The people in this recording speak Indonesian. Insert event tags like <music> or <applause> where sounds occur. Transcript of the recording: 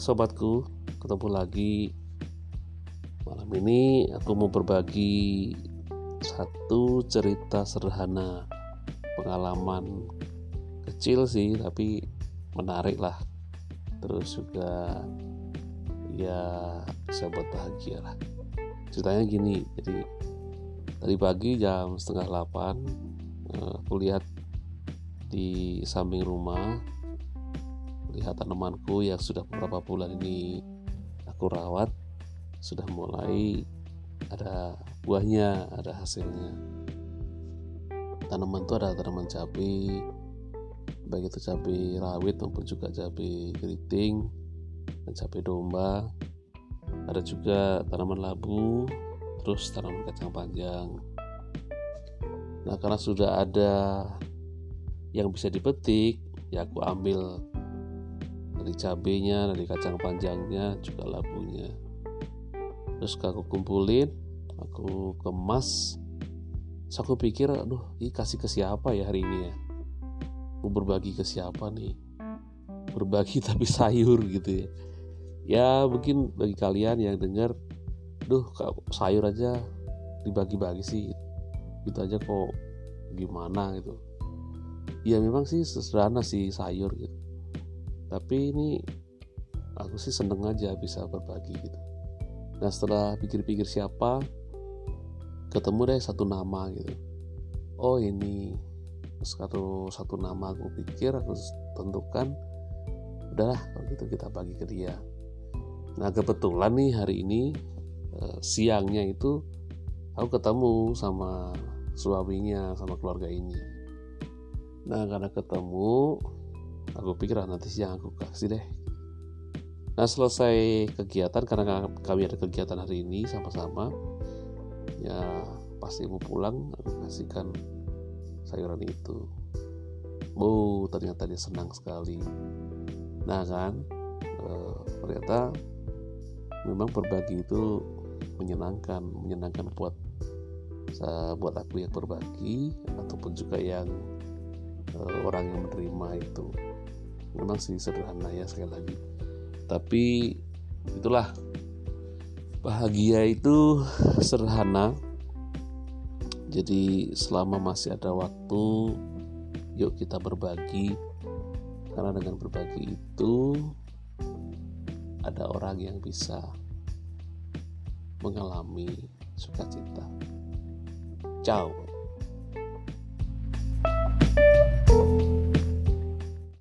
sobatku, ketemu lagi Malam ini. Aku mau berbagi satu cerita sederhana Pengalaman kecil sih tapi menarik lah. Terus juga ya bisa buat bahagia lah. Ceritanya gini, jadi tadi pagi jam setengah delapan eh, Aku lihat di samping rumah lihat tanamanku yang sudah beberapa bulan ini aku rawat sudah mulai ada buahnya ada hasilnya. Tanaman itu ada tanaman cabai baik itu cabai rawit maupun juga cabai keriting dan cabai domba. Ada juga tanaman labu terus tanaman kacang panjang. Nah karena sudah ada yang bisa dipetik ya aku ambil dari cabenya dari kacang panjangnya juga labunya. Terus aku kumpulin aku kemas. Terus aku pikir aduh ini kasih ke siapa ya hari ini ya? Mau berbagi ke siapa nih? Berbagi <laughs> tapi sayur gitu ya. Ya mungkin bagi kalian yang dengar duh sayur aja dibagi-bagi sih? Gitu aja kok gimana gitu. Ya memang sih sederhana sih sayur gitu tapi ini aku sih seneng aja bisa berbagi gitu. Nah setelah pikir-pikir siapa ketemu deh satu nama gitu. Oh ini. Kalau satu nama aku pikir aku tentukan udahlah kalau gitu kita bagi ke dia. Nah kebetulan nih hari ini eh, siangnya itu aku ketemu sama suaminya sama keluarga ini. Nah karena ketemu aku pikir ah, nanti siang aku kasih deh. Nah selesai kegiatan karena kami ada kegiatan hari ini sama-sama ya pasti mau pulang aku kasihkan sayuran itu. Oh ternyata dia senang sekali. Nah kan e, ternyata memang berbagi itu menyenangkan menyenangkan buat buat aku yang berbagi ataupun juga yang e, orang yang menerima itu memang sih sederhana ya sekali lagi tapi itulah bahagia itu sederhana jadi selama masih ada waktu yuk kita berbagi karena dengan berbagi itu ada orang yang bisa mengalami sukacita. Ciao.